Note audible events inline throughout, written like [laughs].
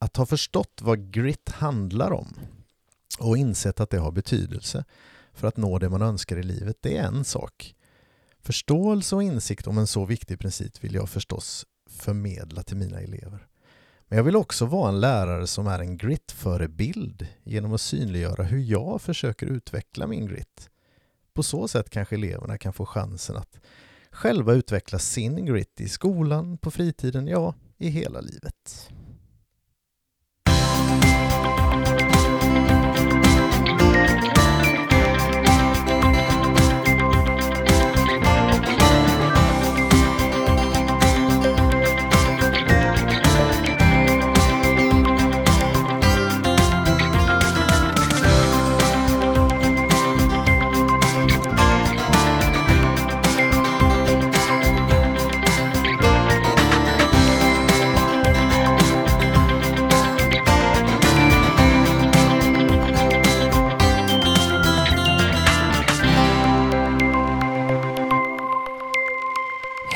att ha förstått vad grit handlar om och insett att det har betydelse för att nå det man önskar i livet, det är en sak. Förståelse och insikt om en så viktig princip vill jag förstås förmedla till mina elever. Men jag vill också vara en lärare som är en grit-förebild genom att synliggöra hur jag försöker utveckla min grit. På så sätt kanske eleverna kan få chansen att själva utveckla sin grit i skolan, på fritiden, ja, i hela livet.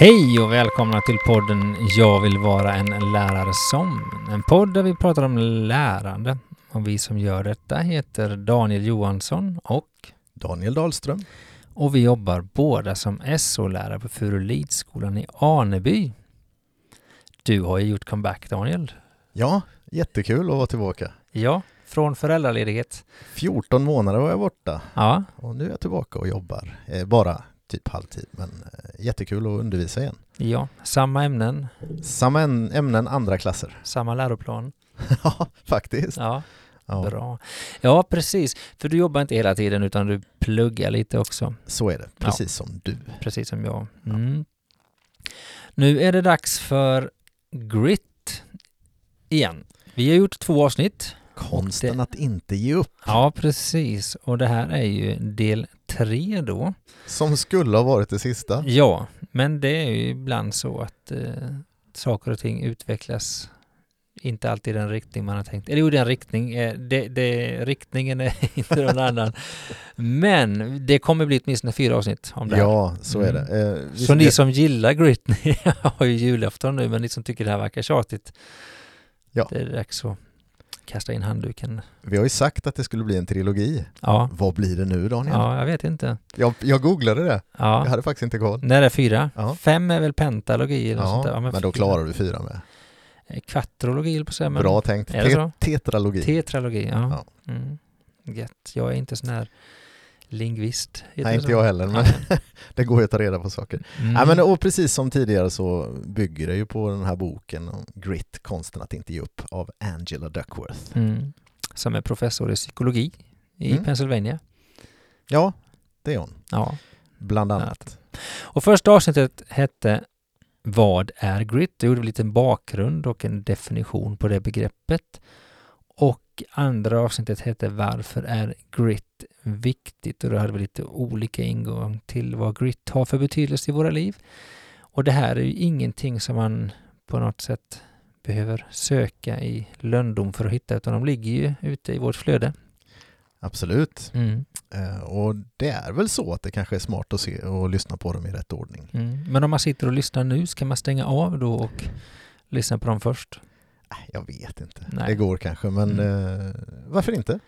Hej och välkomna till podden Jag vill vara en lärare som. En podd där vi pratar om lärande. Och vi som gör detta heter Daniel Johansson och Daniel Dahlström. Och vi jobbar båda som SO-lärare på Furulidsskolan i Aneby. Du har ju gjort comeback Daniel. Ja, jättekul att vara tillbaka. Ja, från föräldraledighet. 14 månader var jag borta Ja, och nu är jag tillbaka och jobbar. Eh, bara typ halvtid, men eh, jättekul att undervisa igen. ja, samma ämnen, Samma äm- ämnen, andra klasser. samma läroplan. [laughs] ja, faktiskt. Ja, Ja, bra. Ja, precis. För du jobbar inte hela tiden utan du pluggar lite också. så är det, precis som du. precis som jag. Mm. Nu är det dags för Grit igen. Vi har gjort två avsnitt. Konsten det- att inte ge upp, Ja, precis. Och det här är ju del tre då. som skulle ha varit det sista. Ja, men det är ju ibland så att eh, saker och ting utvecklas inte alltid i den riktning man har tänkt. Eller jo, den riktning, eh, det, det, riktningen är [laughs] inte någon annan. Men det kommer bli åtminstone fyra avsnitt om det här. Ja, så är Mm. det. Eh, vi- Så ni som gillar Grit, ni [laughs] har ju julafton nu, men ni som tycker det här verkar tjatigt, Ja. det är dags att kasta in handduken. Vi har ju sagt att det skulle bli en trilogi. Ja, Vad blir det nu Daniel? ja jag vet inte. Jag, jag googlade det. Jag Ja. hade faktiskt inte koll. Är det fyra? Ja. Fem är väl pentalogi eller något sånt Ja, där. men då klarar du fyra med. Eh, Kvatrologi eller på men Bra tänkt. är Te- tetralogi. tetralogi, ja. Mm. Gött. Jag är inte sån här lingvist. Nej, inte jag heller, men [laughs] det går ju att ta reda på saker. Mm. Ja, men, och precis som tidigare så bygger det ju på den här boken om Grit, konsten att inte ge upp av Angela Duckworth. mm. Som är professor i psykologi i Mm. Pennsylvania. Ja, det är hon. Ja. Bland annat. Och första avsnittet hette Vad är grit? Det gjorde vi en bakgrund och en definition på det begreppet. Och andra avsnittet hette Varför är grit viktigt? Och då hade vi lite olika ingång till vad grit har för betydelse i våra liv. Och det här är ju ingenting som man på något sätt behöver söka i lönndom för att hitta, utan de ligger ju ute i vårt flöde. Absolut. Mm. Eh, Och det är väl så att det kanske är smart att se och lyssna på dem i rätt ordning. Mm. Men om man sitter och lyssnar nu, ska man stänga av då och lyssna på dem först? Äh, Jag vet inte. Nej. Det går kanske, men Mm. eh, varför inte?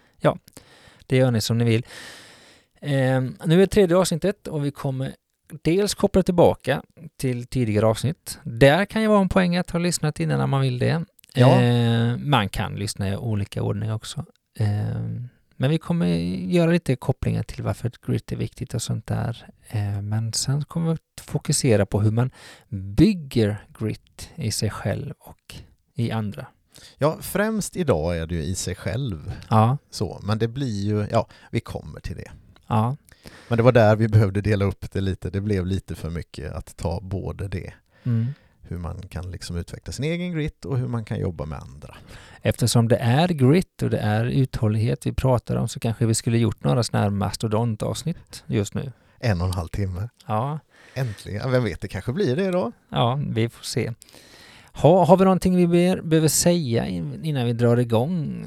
Det gör ni som ni vill. Eh, nu är tredje avsnittet och vi kommer dels koppla tillbaka till tidigare avsnitt. Där kan ju vara en poäng att ha lyssnat innan när man vill det. Ja. Eh, man kan lyssna i olika ordning också. Eh, men vi kommer göra lite kopplingar till varför grit är viktigt och sånt där. Eh, men sen kommer vi fokusera på hur man bygger grit i sig själv och i andra. Ja, främst idag är det ju i sig själv Ja, så, men det blir ju, ja, vi kommer till det. ja, Men det var där vi behövde dela upp det lite. Det blev lite för mycket att ta både det, mm. hur man kan liksom utveckla sin egen grit och hur man kan jobba med andra. Eftersom det är grit och det är uthållighet vi pratar om så kanske vi skulle gjort några sådana här mastodontavsnitt just nu. En och en halv timme. Ja, Äntligen. Vem vet, det kanske blir det då? ja vi får se. Ha, har vi någonting vi ber, behöver säga innan vi drar igång?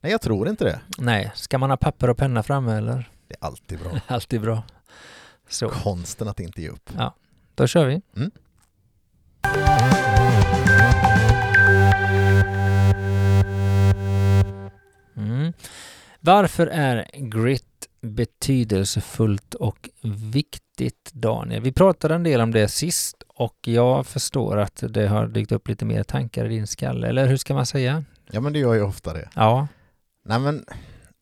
Nej, jag tror inte det. Nej, ska man ha papper och penna framme eller? Det är alltid bra. [laughs] alltid bra. Så. Konsten att inte ge upp. Ja, då kör vi. Mm. Mm. Varför är grit betydelsefullt och viktigt, Daniel? Vi pratade en del om det sist och jag förstår att det har dykt upp lite mer tankar i din skalle, eller hur ska man säga? Ja, men det gör ju ofta det. Ja, Nej, men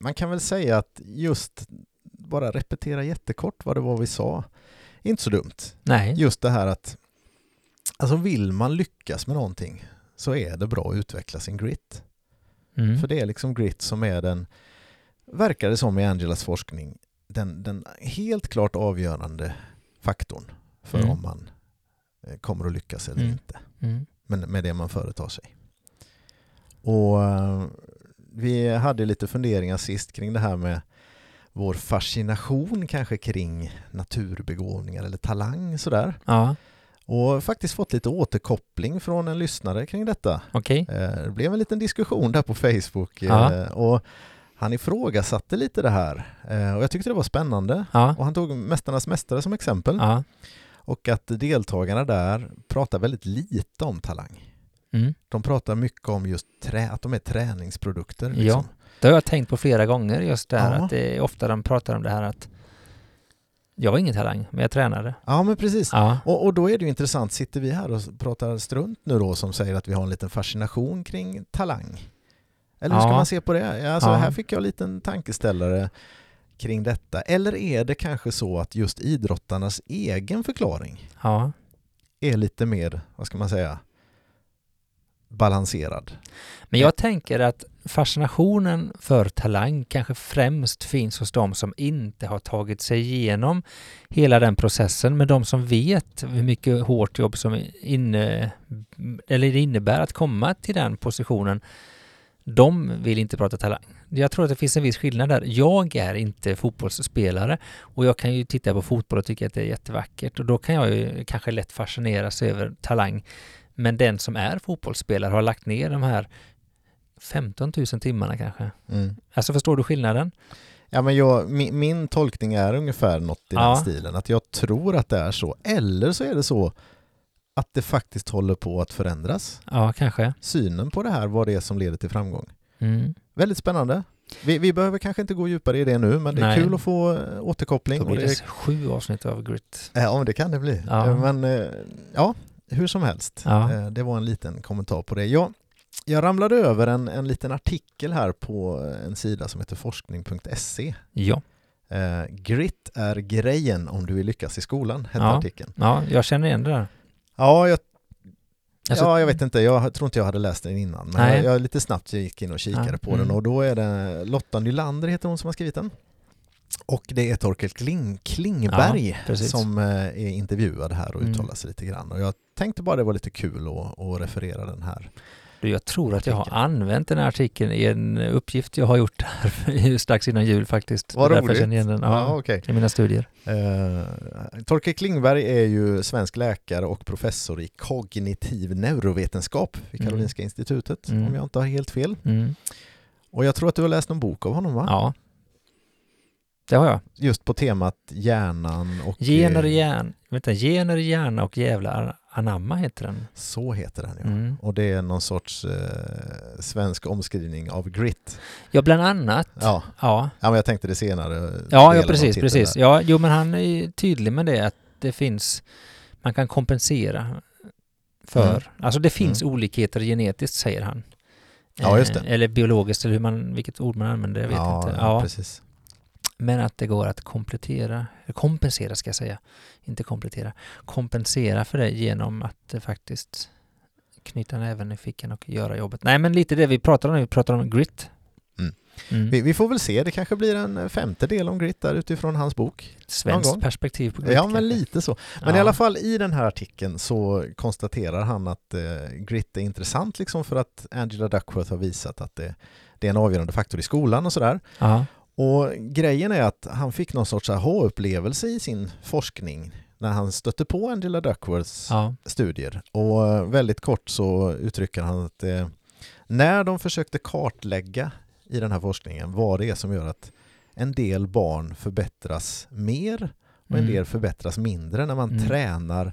man kan väl säga att just bara repetera jättekort vad det var vi sa. Inte så dumt. nej, Just det här att alltså vill man lyckas med någonting så är det bra att utveckla sin grit. mm. För det är liksom grit som är den, verkar det som i Angelas forskning, den, den helt klart avgörande faktorn för Mm. om man eh, kommer att lyckas eller Mm. inte Mm. men med det man företar sig. Och eh, vi hade lite funderingar sist kring det här med vår fascination kanske kring naturbegåvningar eller talang sådär. ja, Och faktiskt fått lite återkoppling från en lyssnare kring detta. okej, Eh, Det blev en liten diskussion där på Facebook Ja. och han ifrågasatte lite det här Eh, och jag tyckte det var spännande. ja, Och han tog Mästarnas Mästare som exempel ja, och att deltagarna där pratar väldigt lite om talang. mm. De pratar mycket om just trä, att de är träningsprodukter. Ja. Liksom. Det har jag tänkt på flera gånger just det här Ja. att det är ofta de pratar om det här att jag var ingen talang, men jag tränade. ja, men precis. Ja, Och, och då är det ju intressant, sitter vi här och pratar strunt nu då som säger att vi har en liten fascination kring talang? Eller hur ska Ja. man se på det? Alltså, Ja. Här fick jag en liten tankeställare kring detta. Eller är det kanske så att just idrottarnas egen förklaring ja. är lite mer, vad ska man säga, balanserad? Men jag tänker att fascinationen för talang kanske främst finns hos de som inte har tagit sig igenom hela den processen, men de som vet hur mycket hårt jobb som inne, eller det innebär att komma till den positionen, de vill inte prata talang. Jag tror att det finns en viss skillnad där. Jag är inte fotbollsspelare och jag kan ju titta på fotboll och tycka att det är jättevackert och då kan jag ju kanske lätt fascineras över talang. Men den som är fotbollsspelare har lagt ner de här 15 000 timmarna kanske. Mm. Alltså förstår du skillnaden? Ja, men jag, min, min tolkning är ungefär något i Ja. den stilen, att jag tror att det är så. Eller så är det så att det faktiskt håller på att förändras. Ja, kanske. Synen på det här, vad det är som leder till framgång. Mm. Väldigt spännande. Vi, vi behöver kanske inte gå djupare i det nu, men det är Nej. kul att få eh, återkoppling. Då Och blir det, det sju avsnitt av Grit. ja, det kan det bli. Ja. Eh, Men eh, ja, hur som helst. Ja. Det var en liten kommentar på det. Jag, jag ramlade över en, en liten artikel här på en sida som heter forskning.se. Ja. Grit är grejen om du vill lyckas i skolan, hette Ja. artikeln. ja, jag känner igen det där. Ja jag, Alltså- ja, jag vet inte. Jag tror inte jag hade läst den innan. Men Nej. jag, jag lite snabbt gick in och kikade Ja, på mm. den och då är det Lotta Nylander heter hon som har skrivit den. Och det är Torkel Kling, Klingberg Ja, som eh, är intervjuad här och Mm. uttalar sig lite grann. Och jag tänkte bara det var lite kul att, att referera den här. Jag tror att jag har använt den här artikeln i en uppgift jag har gjort här strax innan jul faktiskt. Vad är därför jag roligt. känner igen den. Ja, Ja, okej. I mina studier. Eh, Torkel Klingberg är ju svensk läkare och professor i kognitiv neurovetenskap vid Mm. Karolinska institutet, Mm. om jag inte har helt fel. Mm. Och jag tror att du har läst någon bok av honom va? Ja. Det har jag. Just på temat hjärnan och... Gener eh, i hjärn, vänta, gener hjärna och jävlar anamma heter den. Så heter den ja. Mm. Och det är någon sorts eh, svensk omskrivning av grit. Ja, bland annat. Ja. Ja, ja, men jag tänkte det senare. ja, ja precis, precis. där. Ja, jo, men han är tydlig med det att det finns, man kan kompensera för, Mm. alltså det finns olikheter genetiskt säger han. Ja, just det. Eh, Eller biologiskt, eller hur man, vilket ord man använder, jag vet ja, inte. Ja, Ja, precis. Men att det går att komplettera, kompensera ska jag säga, inte komplettera, kompensera för det genom att eh, faktiskt knyta näven i fickan och göra jobbet. Nej, men lite det vi pratar om nu, vi pratar om grit. Mm. Mm. Vi, vi får väl se, det kanske blir en femte del om grit där utifrån hans bok. Svenskt perspektiv på grit. Ja, men lite så. Men Ja. i alla fall i den här artikeln så konstaterar han att eh, grit är intressant liksom för att Angela Duckworth har visat att det, det är en avgörande faktor i skolan och sådär. Ja. Och grejen är att han fick någon sorts aha-upplevelse i sin forskning när han stötte på Angela Duckworths Ja. studier. Och väldigt kort så uttrycker han att eh, när de försökte kartlägga i den här forskningen vad det är som gör att en del barn förbättras mer och en Mm. del förbättras mindre när man Mm. tränar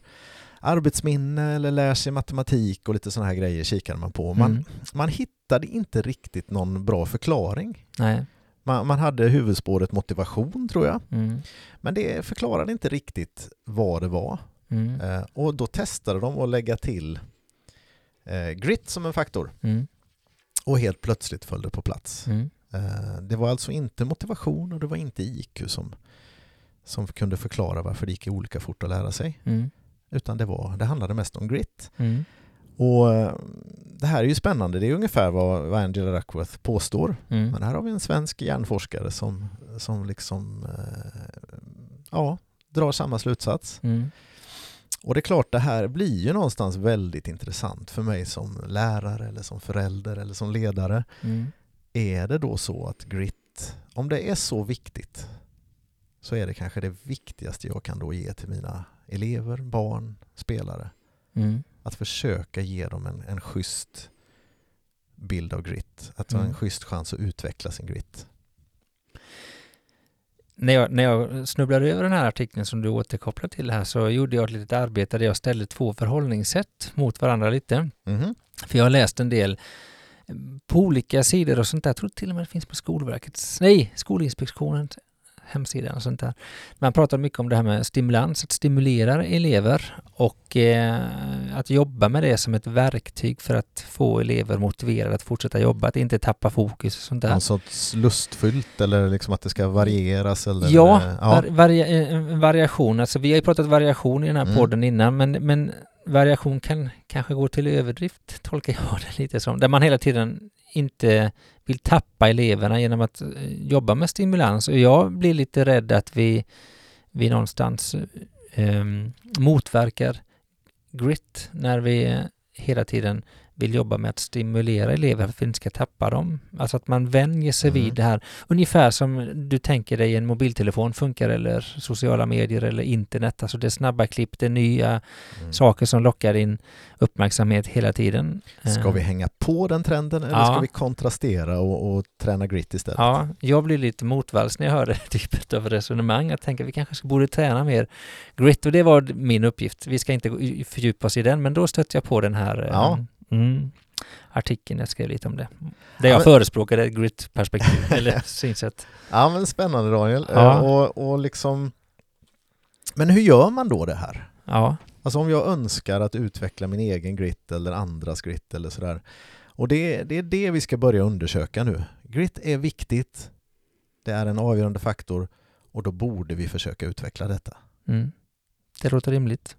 arbetsminne eller lär sig matematik och lite sådana här grejer kikade man på. Man, Mm. man hittade inte riktigt någon bra förklaring. Nej. Man, man hade huvudspåret motivation tror jag, Mm. men det förklarade inte riktigt vad det var. Mm. Eh, och då testade de att lägga till eh, grit som en faktor Mm. och helt plötsligt föll det på plats. Mm. Eh, det var alltså inte motivation och det var inte IQ som, som kunde förklara varför det gick olika fort att lära sig, Mm. utan det, var, det handlade mest om grit. Och eh, det här är ju spännande, det är ungefär vad, vad Angela Duckworth påstår. Mm. Men här har vi en svensk hjärnforskare som, som liksom, eh, ja, drar samma slutsats. Mm. Och det är klart, det här blir ju någonstans väldigt intressant för mig som lärare eller som förälder eller som ledare. Mm. Är det då så att grit, om det är så viktigt, så är det kanske det viktigaste jag kan då ge till mina elever, barn, spelare. Mm. Att försöka ge dem en, en schysst bild av grit. Att ha en Mm. schysst chans att utveckla sin grit. När jag, när jag snubblade över den här artikeln som du återkopplar till här så gjorde jag ett litet arbete där jag ställde två förhållningssätt mot varandra lite. Mhm. För jag har läst en del eh, på olika sidor och sånt där. Jag tror till och med det finns på Skolverkets, nej, Skolinspektionens hemsida och sånt där. Man pratar mycket om det här med stimulans, att stimulera elever och eh, att jobba med det som ett verktyg för att få elever motiverade att fortsätta jobba, att inte tappa fokus och sånt där. Någon sorts lustfyllt eller liksom att det ska varieras? Eller, Ja, eh, Var, varia, en variation, alltså vi har ju pratat variation i den här Mm. podden innan, men, men variation kan kanske gå till överdrift, tolkar jag det lite som. Där man hela tiden inte vill tappa eleverna genom att eh, jobba med stimulans. Och jag blir lite rädd att vi, vi någonstans eh, ehm, motverkar grit när vi hela tiden vill jobba med att stimulera elever för att vi inte ska tappa dem. Alltså att man vänjer sig Mm. vid det här. Ungefär som du tänker dig en mobiltelefon funkar eller sociala medier eller internet. Alltså det är snabba klipp, det är nya Mm. saker som lockar in uppmärksamhet hela tiden. Ska vi hänga på den trenden eller Ja. ska vi kontrastera och, och träna grit istället? Ja, jag blir lite motvalls när jag hör det [laughs] typet av resonemang. Jag tänker att vi kanske borde träna mer grit och det var min uppgift. Vi ska inte fördjupa oss i den, men då stötte jag på den här eh, Ja. Mm, artikeln. Jag skrev lite om det. Där jag men- förespråkade ett grit-perspektiv, [laughs] eller synsätt. Ja men spännande Daniel. Ja. Eh, Och, och liksom... Men hur gör man då det här? Ja, Alltså om jag önskar att utveckla min egen grit eller andras grit eller sådär. Och det, det är det vi ska börja undersöka nu. Grit är viktigt. Det är en avgörande faktor och då borde vi försöka utveckla detta. mm. det låter rimligt.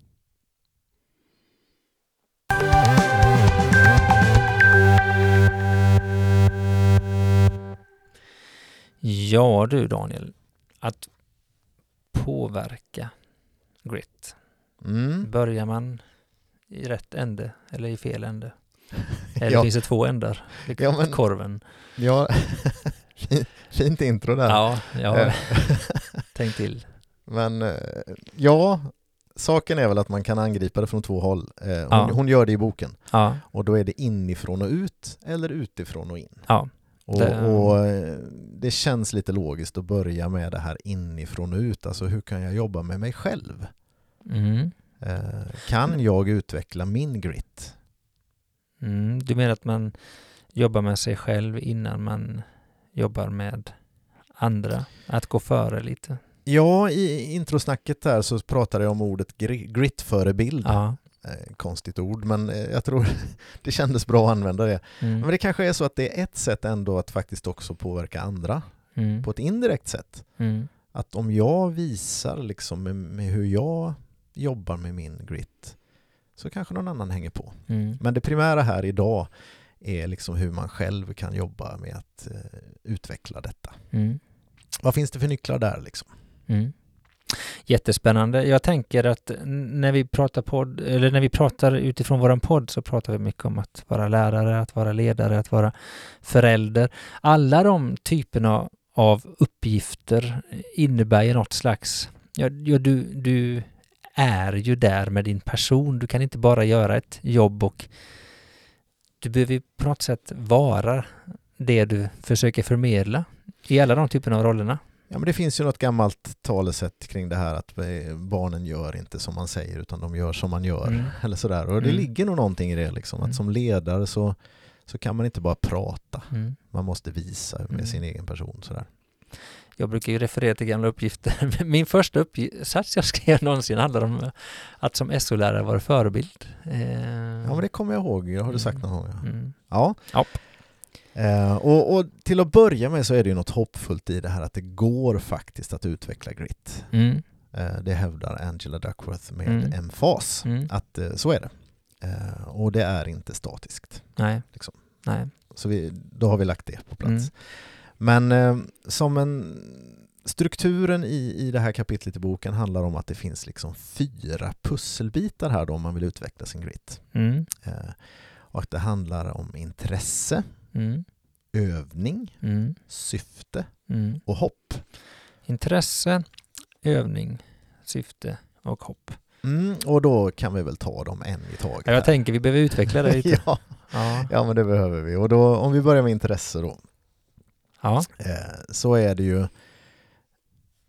Ja du Daniel, att påverka grit. Mm. Börjar man i rätt ände eller i fel ände? [laughs] Eller Ja. finns det två ändar? Liksom Ja, men- Korven. Ja, [laughs] fint intro där. Ja, har Eh, [laughs] tänkt till. Men eh, ja, saken är väl att man kan angripa det från två håll. Eh, Hon, Ja. hon gör det i boken Ja, och då är det inifrån och ut eller utifrån och in. ja. Och Det- och eh, det känns lite logiskt att börja med det här inifrån och ut. Alltså hur kan jag jobba med mig själv? Mm. Eh, Kan jag utveckla min grit? Mm. Du menar att man jobbar med sig själv innan man jobbar med andra? Att gå före lite? Ja, i introsnacket där så pratade jag om ordet gri- grit-förebild. Ja. Eh, Konstigt ord, men eh, jag tror [laughs] det kändes bra att använda det. Mm. Men det kanske är så att det är ett sätt ändå att faktiskt också påverka andra Mm. på ett indirekt sätt. Mm. Att om jag visar liksom med, med hur jag jobbar med min grit så kanske någon annan hänger på. Mm. Men det primära här idag är liksom hur man själv kan jobba med att eh, utveckla detta. Mm. Vad finns det för nycklar där liksom? Jättespännande. Jag tänker att när vi pratar podd, eller när vi pratar utifrån våran podd så pratar vi mycket om att vara lärare, att vara ledare, att vara förälder. Alla de typerna av uppgifter innebär ju något slags, ja, ja du, du är ju där med din person. Du kan inte bara göra ett jobb och du behöver på något sätt vara det du försöker förmedla i alla de typerna av rollerna. Ja, men det finns ju något gammalt talesätt kring det här att eh, barnen gör inte som man säger utan de gör som man gör. Mm. Eller sådär. Och det Mm. ligger nog någonting i det liksom. Att Mm. som ledare så, så kan man inte bara prata. Mm. Man måste visa med Mm. sin egen person. Sådär. Jag brukar ju referera till gamla uppgifter. [laughs] Min första uppsats jag skrev någonsin handlade om att som SO-lärare vara förebild. Eh, Ja, men det kommer jag ihåg. Det har du sagt Mm. någon gång. Ja. Ja. Ja. Eh, och, och till att börja med så är det ju något hoppfullt i det här att det går faktiskt att utveckla grit. Mm. Eh, det hävdar Angela Duckworth med Mm. emfas. Mm. Att eh, så är det. Eh, och det är inte statiskt. Nej. Liksom. Nej. Så vi, då har vi lagt det på plats. Mm. Men eh, som en strukturen i, i det här kapitlet i boken handlar om att det finns liksom fyra pusselbitar här då om man vill utveckla sin grit. Mm. Eh, och att det handlar om intresse, Mm. övning, Mm. syfte Mm. och hopp. Intresse, övning, syfte och hopp. Mm, och då kan vi väl ta dem en i taget. Ja, Jag här. tänker vi behöver utveckla det lite. [laughs] ja, Ja. ja, men det behöver vi. Och då, om vi börjar med intresse då, Ja. eh, så är det ju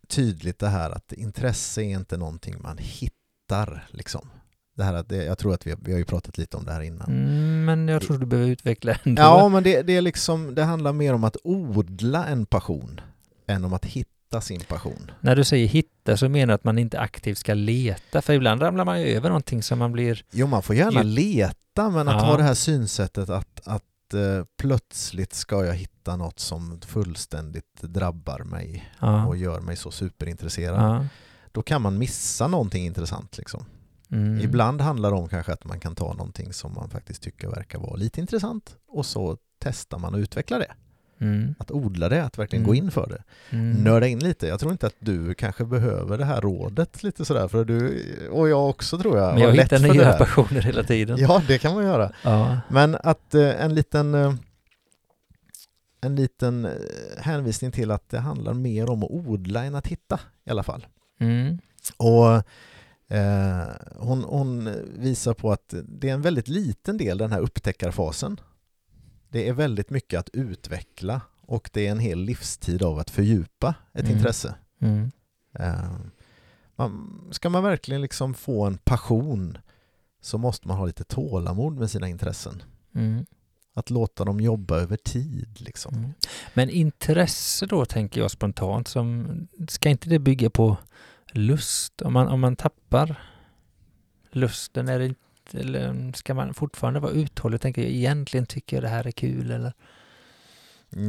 tydligt det här att intresse är inte någonting man hittar. Liksom. Det här att det, jag tror att vi, vi har ju pratat lite om det här innan. Mm, men jag tror du behöver utveckla [laughs] ändå. Ja, men det, det, är liksom, det handlar mer om att odla en passion än om att hitta sin passion. När du säger hitta så menar du att man inte aktivt ska leta, för ibland ramlar man ju över någonting som man blir... Jo, man får gärna leta, men att Ja. ha det här synsättet att, att eh, plötsligt ska jag hitta något som fullständigt drabbar mig Ja. och gör mig så superintresserad. Ja. Då kan man missa någonting intressant. Liksom. Mm. Ibland handlar det om kanske att man kan ta någonting som man faktiskt tycker verkar vara lite intressant och så testar man att utveckla det. Mm. Att odla det, att verkligen Mm. gå in för det. Mm. Nörda in lite. Jag tror inte att du kanske behöver det här rådet lite sådär, för du och jag också tror jag Men jag hittar nya passioner hela tiden. Ja, det kan man göra. Ja. Men att eh, en liten eh, en liten eh, hänvisning till att det handlar mer om att odla än att hitta i alla fall. Mm. Och hon, hon visar på att det är en väldigt liten del den här upptäckarfasen. Det är väldigt mycket att utveckla och det är en hel livstid av att fördjupa ett Mm. intresse. Mm. Eh, man, ska man verkligen liksom få en passion så måste man ha lite tålamod med sina intressen. Mm. Att låta dem jobba över tid. Liksom. Mm. Men intresse då tänker jag spontant, som, ska inte det bygga på lust? Om man, om man tappar lusten, är det inte, eller ska man fortfarande vara uthållig? Tänker jag, egentligen tycker jag det här är kul eller?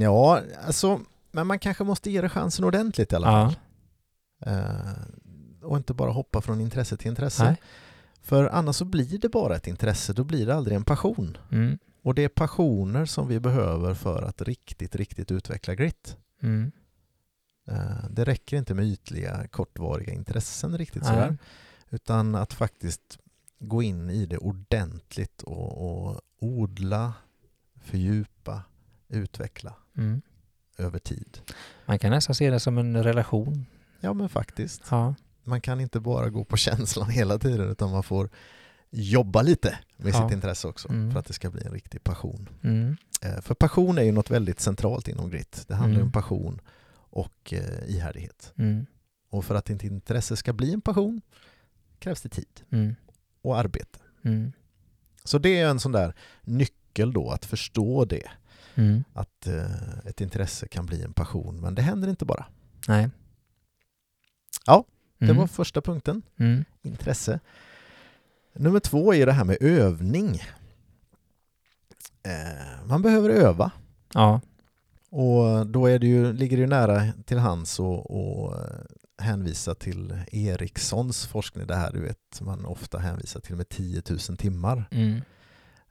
Ja, alltså, men man kanske måste ge det chansen ordentligt i alla Ja. fall. Eh, och inte bara hoppa från intresse till intresse. Nej. För annars så blir det bara ett intresse, då blir det aldrig en passion. Mm. Och det är passioner som vi behöver för att riktigt, riktigt utveckla grit. Mm. Eh, det räcker inte med ytliga, kortvariga intressen riktigt Nej. sådär. Utan att faktiskt gå in i det ordentligt och, och odla, fördjupa, utveckla Mm. över tid. Man kan nästan se det som en relation. Ja men faktiskt. Ja. Man kan inte bara gå på [laughs] känslan hela tiden utan man får jobba lite med Ja. sitt intresse också Mm. för att det ska bli en riktig passion. Mm. Eh, För passion är ju något väldigt centralt inom grit. Det handlar ju Mm. om passion och eh, ihärdighet. Mm. Och för att ditt intresse ska bli en passion krävs det tid Mm. och arbete. Mm. Så det är en sån där nyckel då att förstå det. Mm. Att eh, ett intresse kan bli en passion. Men det händer inte bara. Nej. Ja, Det Mm. var första punkten. Mm. Intresse. Nummer två är det här med övning. Eh, man behöver öva. Ja. Och då är det ju, ligger det ju nära till hands att eh, hänvisa till Erikssons forskning. Det här du vet, man ofta hänvisar till med 10 000 timmar. Mm.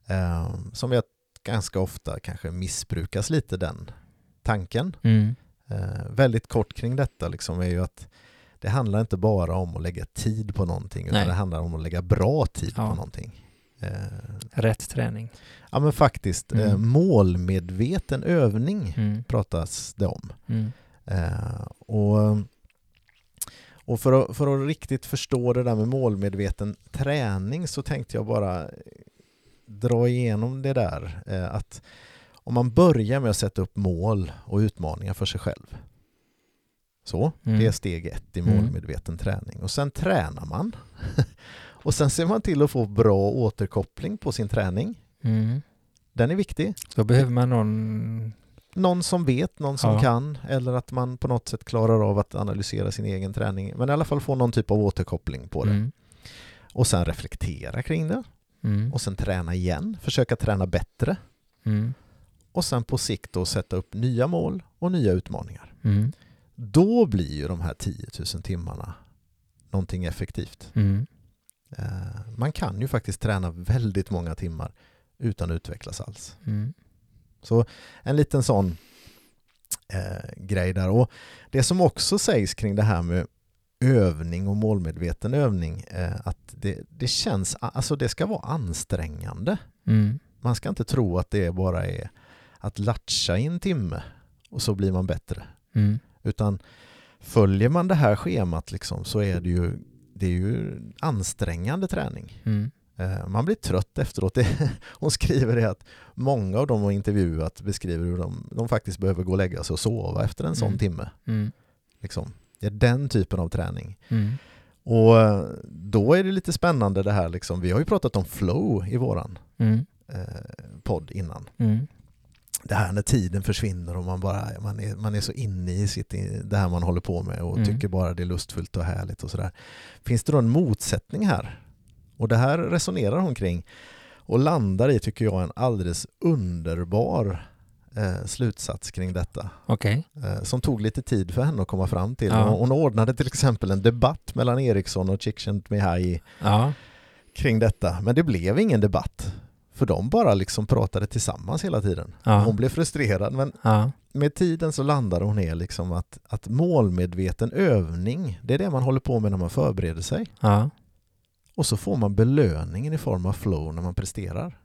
Eh, som jag ganska ofta kanske missbrukas lite den tanken. Mm. Eh, väldigt kort kring detta liksom är ju att det handlar inte bara om att lägga tid på någonting utan Nej. det handlar om att lägga bra tid Ja. på någonting. Eh, Rätt träning. ja men faktiskt, eh, Mm. målmedveten övning Mm. pratas det om. Mm. Eh, och och för, att, för att riktigt förstå det där med målmedveten träning så tänkte jag bara dra igenom det där. Att om man börjar med att sätta upp mål och utmaningar för sig själv. Så, Mm. det är steg ett i Mm. målmedveten träning. Och sen tränar man. [laughs] och sen ser man till att få bra återkoppling på sin träning. Mm. Den är viktig. Då behöver man någon... Någon som vet, någon som Ja. kan eller att man på något sätt klarar av att analysera sin egen träning. Men i alla fall få någon typ av återkoppling på det. Mm. Och sen reflektera kring det. Mm. Och sen träna igen, försöka träna bättre. Mm. Och sen på sikt då sätta upp nya mål och nya utmaningar. Mm. Då blir ju de här 10 000 timmarna någonting effektivt. Mm. Eh, Man kan ju faktiskt träna väldigt många timmar utan att utvecklas alls. Mm. En liten sån eh, grej där. Och Det som också sägs kring det här med övning och målmedveten övning, eh, att det, det känns, alltså det ska vara ansträngande. Mm. Man ska inte tro att det bara är att latcha i en timme och så blir man bättre. Mm. Utan följer man det här schemat liksom, så är det ju, det är ju ansträngande träning. Mm. Eh, Man blir trött efteråt. [laughs] Hon skriver det att många av dem har intervjuat beskriver hur de, de faktiskt behöver gå och lägga sig och sova efter en sån Mm. timme. Mm. Liksom. Det är den typen av träning. Mm. Och eh, då är det lite spännande det här liksom. Vi har ju pratat om flow i våran Mm. eh, podd innan. Det här när tiden försvinner och man bara man är, man är så inne i sitt, det här man håller på med och Mm. tycker bara det är lustfullt och härligt och sådär. Finns det då en motsättning här? Och det här resonerar hon kring och landar i, tycker jag, en alldeles underbar eh, slutsats kring detta. Okej. Eh, som tog lite tid för henne att komma fram till. Ja. Hon, hon ordnade till exempel en debatt mellan Eriksson och Csikszentmihalyi Ja. kring detta. Men det blev ingen debatt. För de bara liksom pratade tillsammans hela tiden. Ja. Hon blev frustrerad men Ja. med tiden så landade hon ner liksom att, att målmedveten övning, det är det man håller på med när man förbereder sig. Ja. Och så får man belöningen i form av flow när man presterar.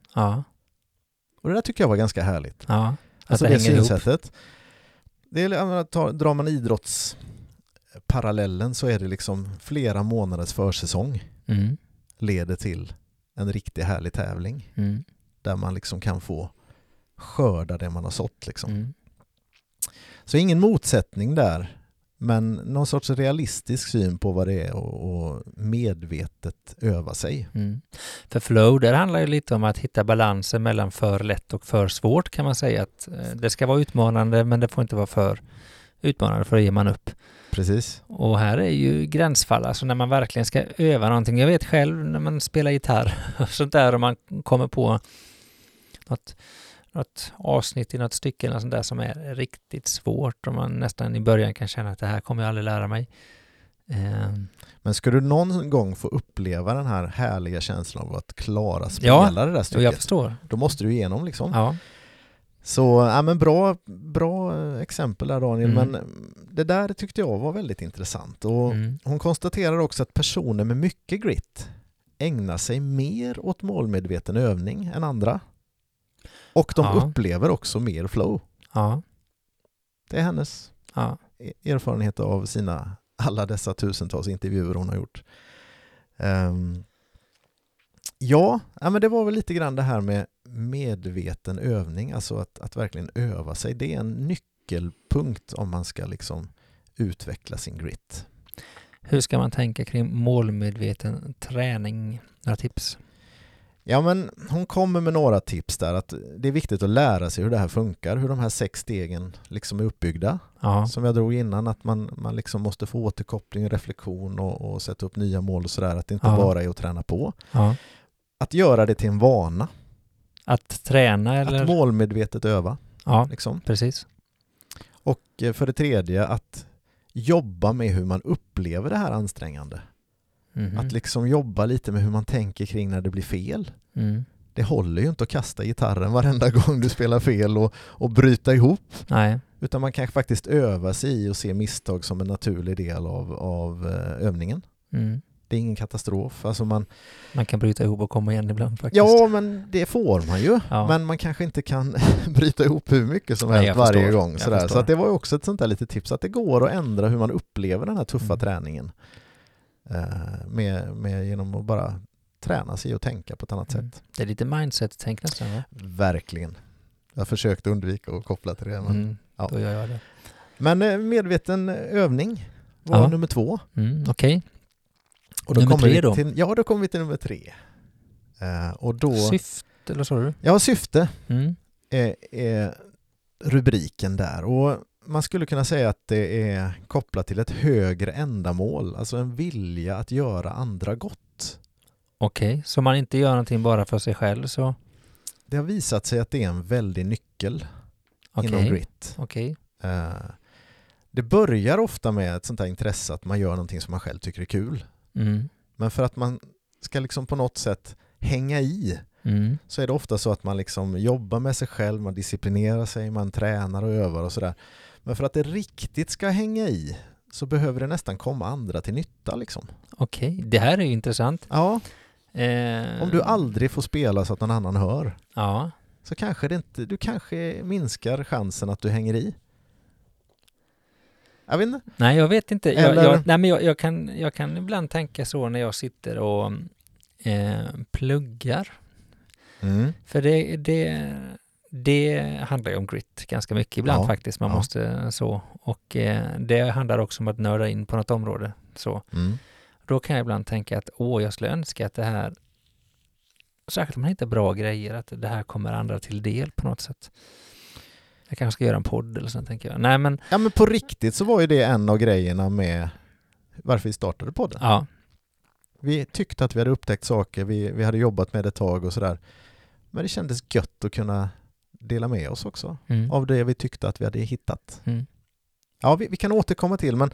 Och det där tycker jag var ganska härligt. Ja. Att Alltså det det, ihop. synsättet. Det är, menar, tar, drar man idrottsparallellen så är det liksom flera månaders försäsong Mm. leder till en riktigt härlig tävling Mm. där man liksom kan få skörda det man har sått. Liksom. Mm. Så ingen motsättning där, men någon sorts realistisk syn på vad det är och, och medvetet öva sig. Mm. För flow, där handlar ju lite om att hitta balansen mellan för lätt och för svårt kan man säga. att eh, Det ska vara utmanande men det får inte vara för utmanande för då ger man upp. Precis. Och här är ju gränsfall, alltså när man verkligen ska öva någonting. Jag vet själv när man spelar gitarr [laughs] och sånt där och man kommer på något, något avsnitt i något stycke eller sånt där som är riktigt svårt och man nästan i början kan känna att det här kommer jag aldrig lära mig. Eh, Men ska du någon gång få uppleva den här härliga känslan av att klara spela det där och jag stycket, förstår. då måste du igenom liksom. Ja. Så ja, men bra, bra exempel där Daniel, Mm. men det där tyckte jag var väldigt intressant. Och Mm. Hon konstaterar också att personer med mycket grit ägnar sig mer åt målmedveten övning än andra. Och de Ja. upplever också mer flow. Ja. Det är hennes Ja. erfarenhet av sina alla dessa tusentals intervjuer hon har gjort. Ehm, ja, ja, men det var väl lite grann det här med medveten övning, alltså att, att verkligen öva sig. Det är en nyckelpunkt om man ska liksom utveckla sin grit. Hur ska man tänka kring målmedveten träning? Några tips? Ja, men hon kommer med några tips där. att Det är viktigt att lära sig hur det här funkar, hur de här sex stegen liksom är uppbyggda. Ja. Som jag drog innan, att man, man liksom måste få återkoppling, reflektion och, och sätta upp nya mål och sådär. Att det inte Ja. bara är att träna på. ja. Att göra det till en vana. Att träna eller? Att målmedvetet öva. Ja, Liksom. precis. Och eh, för det tredje, att jobba med hur man upplever det här ansträngande. Mhm. Att liksom jobba lite med hur man tänker kring när det blir fel. Mm. Det håller ju inte att kasta gitarren varenda [laughs] gång du spelar fel och, och bryta ihop. Nej. Utan man kan faktiskt öva sig i och se misstag som en naturlig del av, av eh, övningen. Mm. Det är ingen katastrof. Alltså man, Man kan bryta ihop och komma igen ibland faktiskt. ja, men det får man ju. Ja. Men man kanske inte kan [laughs] bryta ihop hur mycket som helst varje förstår. gång. Sådär. Så det var ju också ett sånt där litet tips att det går att ändra hur man upplever den här tuffa Mm. träningen. Eh, med, med, genom att bara träna sig och tänka på ett annat Mm. sätt. Det är lite mindset-tänk nästan va? Verkligen. Jag försökte undvika att koppla till det. Men, Mm. ja. Då gör jag det. men eh, medveten övning var Ja. nummer två. Mm. Okej. Och då Nummer kommer tre då? Till, ja, då kommer vi till nummer tre. Eh, och då, syfte, eller sa du? Ja, syfte Mm. är, är rubriken där och man skulle kunna säga att det är kopplat till ett högre ändamål, alltså en vilja att göra andra gott. Okej, så om man inte gör någonting bara för sig själv så... Det har visat sig att det är en väldig nyckel inom Okej, grit. okej. Eh, Det börjar ofta med ett sånt här intresse att man gör någonting som man själv tycker är kul. Mm. Men för att man ska liksom på något sätt hänga i Mm. så är det ofta så att man liksom jobbar med sig själv, man disciplinerar sig, man tränar och övar och sådär. Men för att det riktigt ska hänga i så behöver det nästan komma andra till nytta liksom. Okej, det här är ju intressant. Ja, Eh, om du aldrig får spela så att någon annan hör Ja, så kanske det inte, du kanske minskar chansen att du hänger i. Jag vet inte. nej jag vet inte. Jag, jag, nej, men jag, jag, kan, jag kan ibland tänka så när jag sitter och eh, pluggar. Mm. För det, det, det handlar ju om grit ganska mycket ibland Ja, faktiskt. Man ja. måste så. Och eh, det handlar också om att nörda in på något område. Så. Mm. Då kan jag ibland tänka att åh, jag skulle önska att det här, särskilt om man hittar bra grejer, att det här kommer andra till del på något sätt. Jag kanske ska göra en podd eller så, tänker jag. Nej, men Ja men på riktigt så var ju det en av grejerna med varför vi startade podden. ja, Vi tyckte att vi hade upptäckt saker, vi, vi hade jobbat med det ett tag och sådär. Men det kändes gött att kunna dela med oss också mm, av det vi tyckte att vi hade hittat. mm, Ja, vi, vi kan återkomma till, men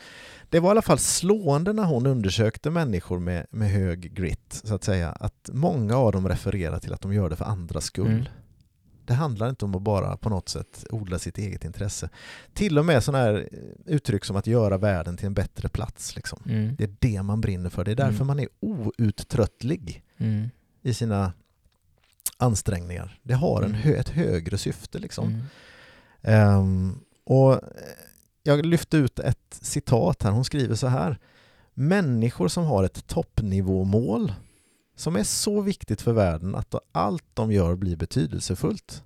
det var i alla fall slående när hon undersökte människor med, med hög grit, så att säga, att många av dem refererar till att de gör det för andras skull. Mm. Det handlar inte om att bara på något sätt odla sitt eget intresse. Till och med sådana här uttryck som att göra världen till en bättre plats. Liksom. mm, Det är det man brinner för. Det är därför Mm. man är outtröttlig mm, i sina ansträngningar. Det har en Mm. hö ett högre syfte. Liksom. Ehm, och eh, jag lyfte ut ett citat här. Hon skriver så här. Människor som har ett toppnivåmål som är så viktigt för världen att allt de gör blir betydelsefullt,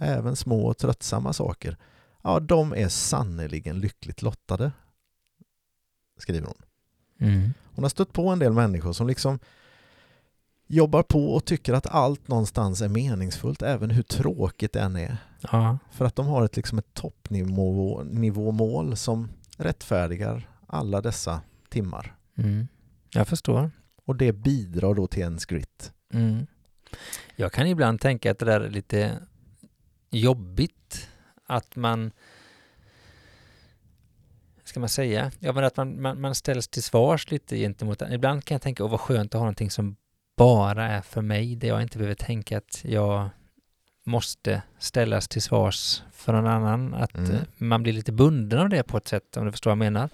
även små och tröttsamma saker, ja, de är sannerligen lyckligt lottade, skriver hon. Mm. Hon har stött på en del människor som liksom jobbar på och tycker att allt någonstans är meningsfullt, även hur tråkigt det än är. Ja, För att de har ett, liksom ett toppnivåmål som rättfärdigar alla dessa timmar. mm. jag förstår. Och det bidrar då till ens grit. Mm. Jag kan ibland tänka att det där är lite jobbigt att man ska man säga? Ja, men att man, man, man ställs till svars lite gentemot Ibland kan jag tänka, åh vad skönt att ha någonting som bara är för mig, där jag inte behöver tänka att jag måste ställas till svars för någon annan. Att Mm. man blir lite bunden av det på ett sätt, om du förstår vad jag menar.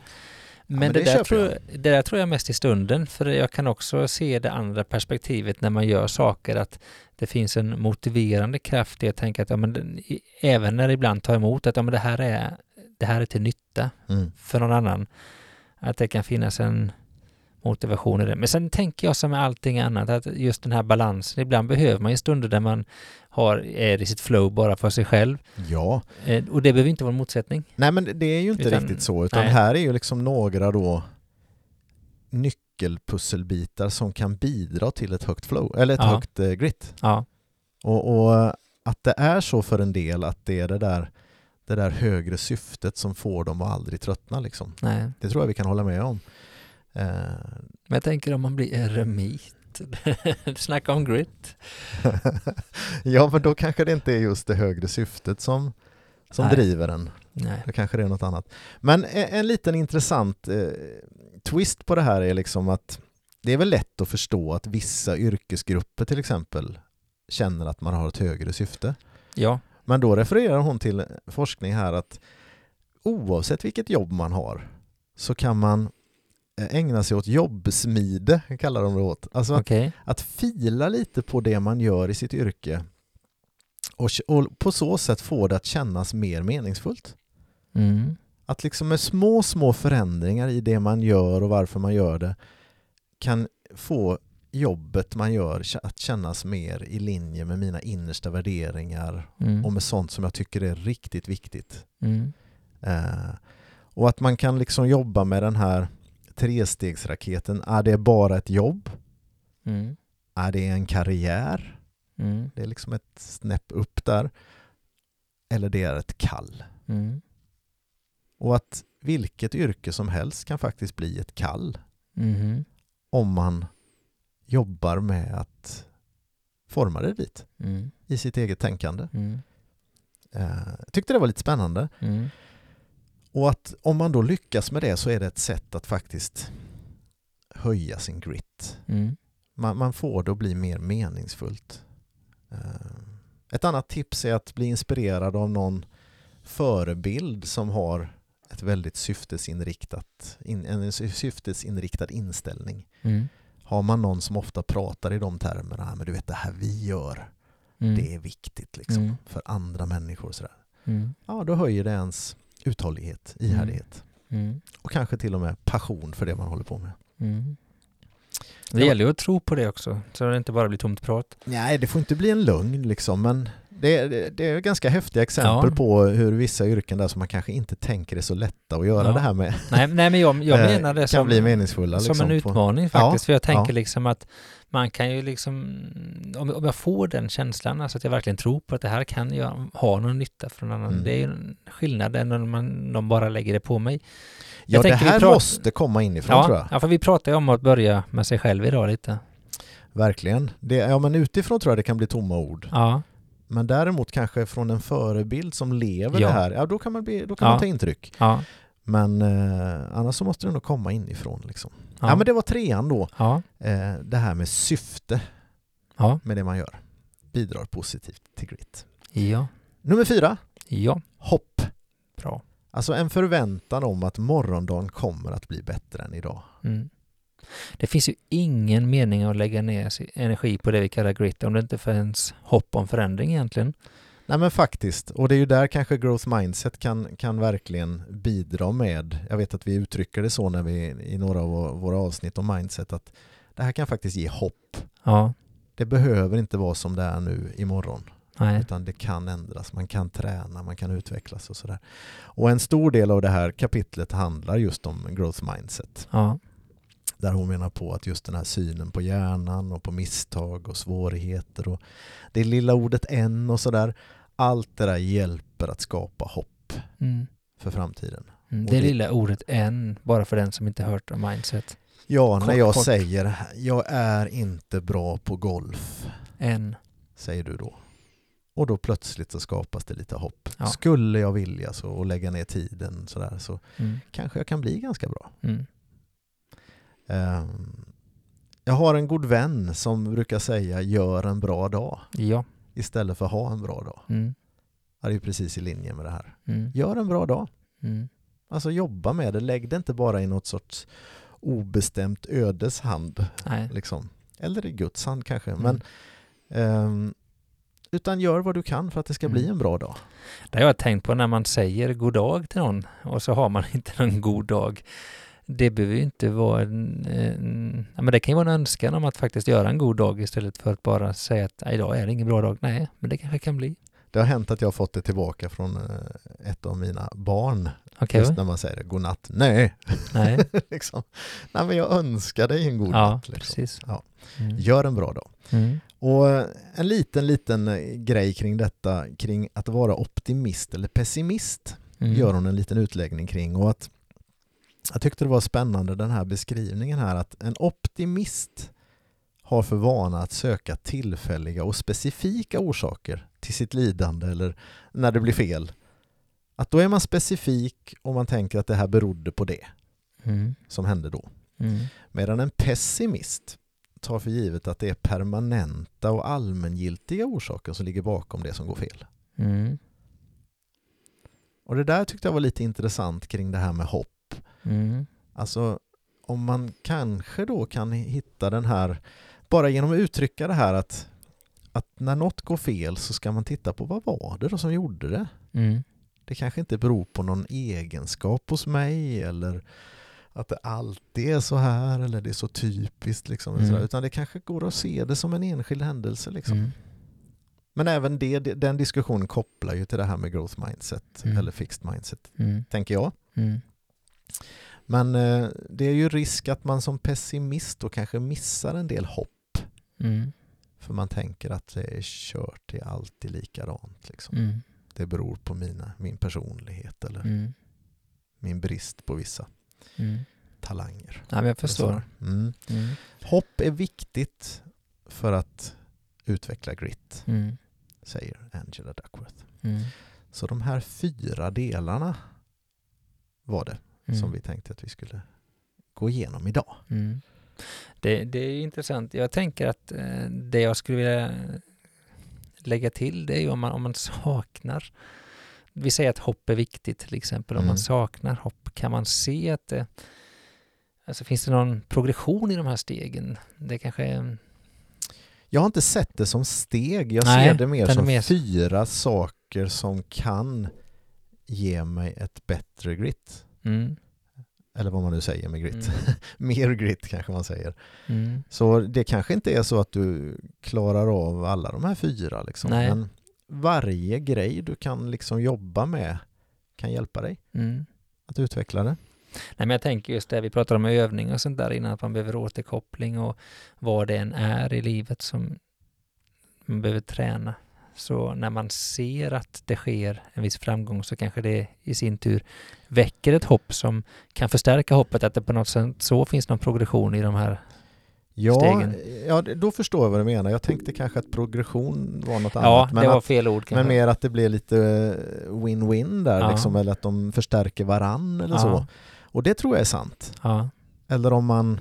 Men, men det, det där tror jag, det där tror jag mest i stunden, för jag kan också se det andra perspektivet när man gör saker, att det finns en motiverande kraft i att tänka att ja, men även när det ibland tar emot, att ja, men det, här är, det här är till nytta Mm. för någon annan. Att det kan finnas en motivation i det. Men sen tänker jag som med allting annat, att just den här balansen, ibland behöver man ju stunder där man har, är i sitt flow bara för sig själv. Ja, Eh, och det behöver inte vara en motsättning. nej men det är ju inte Utan- riktigt så, utan nej. här är ju liksom några då nyckelpusselbitar som kan bidra till ett högt flow, eller ett Ja. högt eh, grit. Ja, Och, och att det är så för en del att det är det där, det där högre syftet som får dem att aldrig tröttna liksom. nej. Det tror jag vi kan hålla med om. Eh, Men jag tänker om man blir eremit. [laughs] Snacka om grit. [laughs] ja, men då kanske det inte är just det högre syftet som, som Nej. driver en. Nej. Då kanske det är något annat. Men en, en liten intressant eh, twist på det här är liksom att det är väl lätt att förstå att vissa yrkesgrupper till exempel känner att man har ett högre syfte. Ja. Men då refererar hon till forskning här att oavsett vilket jobb man har så kan man ägna sig åt jobbsmide, kallar de det åt. Alltså att, att fila lite på det man gör i sitt yrke och, och på så sätt få det att kännas mer meningsfullt. Mm. Att liksom med små, små förändringar i det man gör och varför man gör det kan få jobbet man gör att kännas mer i linje med mina innersta värderingar Mm. och med sånt som jag tycker är riktigt viktigt. Mm. Eh, och att man kan liksom jobba med den här trestegsraketen. Är det bara ett jobb? Mm. Är det en karriär? Mm. Det är liksom ett snäpp upp där. Eller det är ett kall. Mm. Och att vilket yrke som helst kan faktiskt bli ett kall Mhm. om man jobbar med att forma det dit Mm. i sitt eget tänkande. Mm. Eh, Jag tyckte det var lite spännande. Och att om man då lyckas med det så är det ett sätt att faktiskt höja sin grit. Mm. Man, man får det att bli mer meningsfullt. Eh, Ett annat tips är att bli inspirerad av någon förebild som har ett väldigt syftesinriktat, in, en syftesinriktad inställning. Mm. Har man någon som ofta pratar i de termerna, "Ah, men du vet det här vi gör, Mm. det är viktigt liksom, Mm. för andra människor. Sådär. Mm. Ja, då höjer det ens uthållighet, ihärdighet Mm. och kanske till och med passion för det man håller på med. Mm. Det gäller ju att tro på det också, så det inte bara blir tomt prat. Nej, det får inte bli en lögn liksom, men det, det, det är ganska häftiga exempel Ja. på hur vissa yrken där som man kanske inte tänker är så lätta att göra Ja. det här med Nej, nej men jag, jag [laughs] eh, menar det som, bli meningsfulla. som liksom, en på- utmaning faktiskt. för jag tänker ja. liksom att man kan ju liksom, om, om jag får den känslan, alltså att jag verkligen tror på att det här kan jag ha någon nytta för någon annan. Mm. Det är ju en skillnad än om man, de bara lägger det på mig. Ja, det här pratar- måste komma inifrån tror Ja, jag. ja, för vi pratar ju om att börja med sig själv idag lite. Verkligen. Det, ja, men utifrån tror jag det kan bli tomma ord. Ja, Men däremot kanske från en förebild som lever Ja. det här, ja då kan man, bli, då kan Ja. man ta intryck. Men eh, annars så måste det nog komma inifrån. Liksom. Ja. ja, men det var trean då. ja, Eh, det här med syfte ja, med det man gör. Bidrar positivt till grit. ja, Nummer fyra, ja, hopp. bra. Alltså en förväntan om att morgondagen kommer att bli bättre än idag. Mm. Det finns ju ingen mening att lägga ner energi på det vi kallar grit om det inte finns hopp om förändring egentligen. Nej men faktiskt, och det är ju där kanske growth mindset kan, kan verkligen bidra med, jag vet att vi uttrycker det så när vi i några av våra- avsnitt om mindset, att det här kan faktiskt ge hopp. Ja, Det behöver inte vara som det är nu imorgon, nej, utan det kan ändras, man kan träna, man kan utvecklas och sådär. Och en stor del av det här kapitlet handlar just om growth mindset. ja, Där hon menar på att just den här synen på hjärnan och på misstag och svårigheter och det lilla ordet en och sådär. Allt det där hjälper att skapa hopp mm. för framtiden. Mm. Det det- lilla ordet en, bara för den som inte hört om mindset. Ja, när Kort, jag kort. säger jag är inte bra på golf, En. säger du då. Och då plötsligt så skapas det lite hopp. Ja. Skulle jag vilja så och lägga ner tiden sådär så Mm. kanske jag kan bli ganska bra. Mm. Ehm, Jag har en god vän som brukar säga gör en bra dag Ja. Istället för ha en bra dag. Mm. Ja, det är precis i linje med det här. Mm. Gör en bra dag. Mm. Alltså jobba med det. Lägg det inte bara i något sorts obestämt ödes hand. Liksom. Eller i Guds hand kanske. Mm. Men, ehm, utan gör vad du kan för att det ska bli Mm. en bra dag. Det har jag tänkt på när man säger god dag till någon och så har man [laughs] inte någon god dag. Det behöver ju inte vara en, en ja, men det kan ju vara en önskan om att faktiskt göra en god dag istället för att bara säga att "Nej, idag är det ingen bra dag. Nej, men det kanske kan bli. Det har hänt att jag har fått det tillbaka från eh, ett av mina barn. Okej, Just när man säger godnatt. Nej, Nej. [laughs] liksom. Nej men jag önskar dig en god Ja, natt. Liksom. precis. Ja. Mm. Gör en bra dag. Mm. Och eh, en liten, liten eh, grej kring detta, kring att vara optimist eller pessimist, Mm. gör hon en liten utläggning kring. Och att jag tyckte det var spännande den här beskrivningen här att en optimist har för vana att söka tillfälliga och specifika orsaker till sitt lidande eller när det blir fel. Att då är man specifik och man tänker att det här berodde på det Mm. som hände då. Mm. Medan en pessimist tar för givet att det är permanenta och allmängiltiga orsaker som ligger bakom det som går fel. Mm. Och det där tyckte jag var lite intressant kring det här med hopp. Mm. Alltså om man kanske då kan hitta den här, bara genom att uttrycka det här att, att när något går fel så ska man titta på vad var det då som gjorde det? Mm. Det kanske inte beror på någon egenskap hos mig eller att det alltid är så här eller det är så typiskt liksom, Mm. sådär, utan det kanske går att se det som en enskild händelse. Liksom. Mm. Men även det, den diskussionen kopplar ju till det här med growth mindset Mm. eller fixed mindset, Mm. tänker jag. Men eh, det är ju risk att man som pessimist då kanske missar en del hopp. Mm. För man tänker att det är kört, det är alltid likadant. Liksom. Mm. Det beror på mina, min personlighet eller Mm. min brist på vissa Mm. talanger. Ja, jag förstår. Mm. Mm. Hopp är viktigt för att utveckla grit, säger Angela Duckworth. Så de här fyra delarna var det Mm. som vi tänkte att vi skulle gå igenom idag. Mm. Det, det är intressant. Jag tänker att eh, det jag skulle vilja lägga till det är om man, om man saknar vi säger att hopp är viktigt till exempel. Om Mm. man saknar hopp, kan man se att det Alltså finns det någon progression i de här stegen? Det kanske är... Jag har inte sett det som steg, jag Nej, ser det mer som mer- fyra saker som kan ge mig ett bättre grit. Mm, Eller vad man nu säger med grit. mm, [laughs] mer grit kanske man säger. mm, Så det kanske inte är så att du klarar av alla de här fyra. Liksom. Nej. Men varje grej du kan liksom jobba med kan hjälpa dig mm. att utveckla det. Nej, men jag tänker just det, vi pratar om övning och sånt där innan, att man behöver återkoppling och vad det än är i livet som man behöver träna. Så när man ser att det sker en viss framgång så kanske det i sin tur väcker ett hopp som kan förstärka hoppet att det på något sätt så finns någon progression i de här. Ja, Stegen. ja, då förstår jag vad du menar. Jag tänkte kanske att progression var något Ja, annat. Men, att, ord men mer att det blir lite eh, win-win där, Ja. liksom, eller att de förstärker varann eller Ja. så. Och det tror jag är sant. Eller om man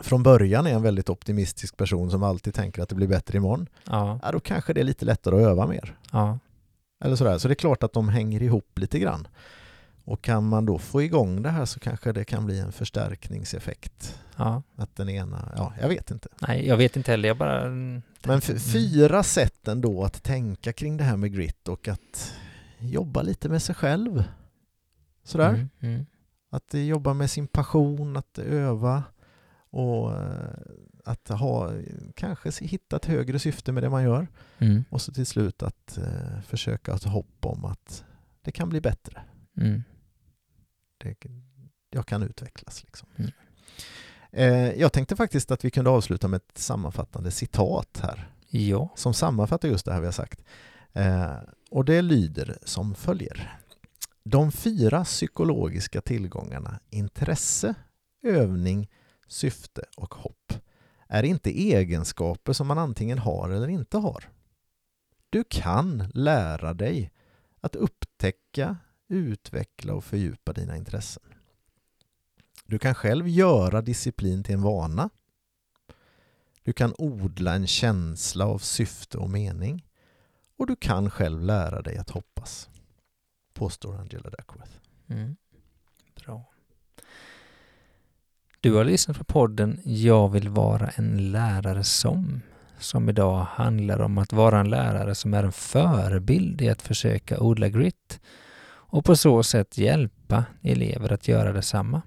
från början är en väldigt optimistisk person som alltid tänker att det blir bättre imorgon, ja, ja, då kanske det är lite lättare att öva mer. ja, Eller sådär. Så det är klart att de hänger ihop lite grann. Och kan man då få igång det här så kanske det kan bli en förstärkningseffekt. ja. Att den ena, ja, jag vet inte. Nej, jag vet inte heller. Jag bara... Men Mm. fyra sätt ändå att tänka kring det här med grit och att jobba lite med sig själv. Sådär. Mm, mm, Att jobba med sin passion, att öva och eh, att ha, kanske hitta ett högre syfte med det man gör. mm, Och så till slut att eh, försöka ha ett hopp om att det kan bli bättre. mm. Det, jag kan utvecklas. Liksom. Mm. Eh, jag tänkte faktiskt att vi kunde avsluta med ett sammanfattande citat här Ja. som sammanfattar just det här vi har sagt. Eh, och det lyder som följer. De fyra psykologiska tillgångarna intresse, övning, syfte och hopp är inte egenskaper som man antingen har eller inte har. Du kan lära dig att upptäcka, utveckla och fördjupa dina intressen. Du kan själv göra disciplin till en vana. Du kan odla en känsla av syfte och mening. Och du kan själv lära dig att hoppas, påstår Angela Duckworth. Mm. Bra. Du har lyssnat på podden Jag vill vara en lärare som, som idag handlar om att vara en lärare som är en förebild i att försöka odla grit och på så sätt hjälpa elever att göra detsamma.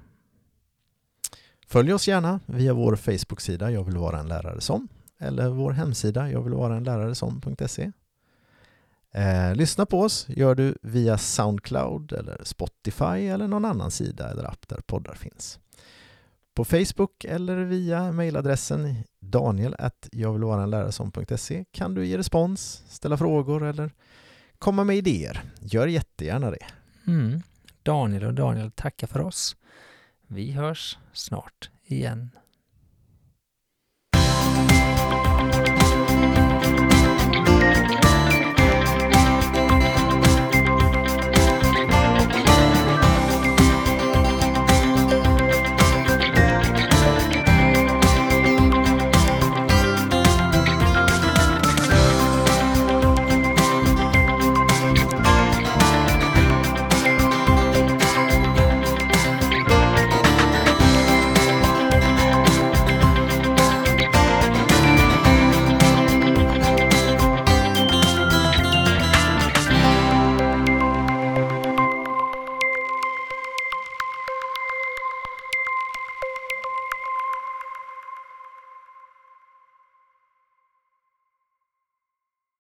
Följ oss gärna via vår Facebook-sida Jag vill vara en lärare som eller vår hemsida jag vill vara en lärare som.se. Eh, lyssna på oss gör du via Soundcloud eller Spotify eller någon annan sida eller app där poddar finns. På Facebook eller via mejladressen daniel kan du ge respons, ställa frågor eller komma med idéer. Gör jättegärna det. Mm. Daniel och Daniel tackar för oss. Vi hörs snart igen.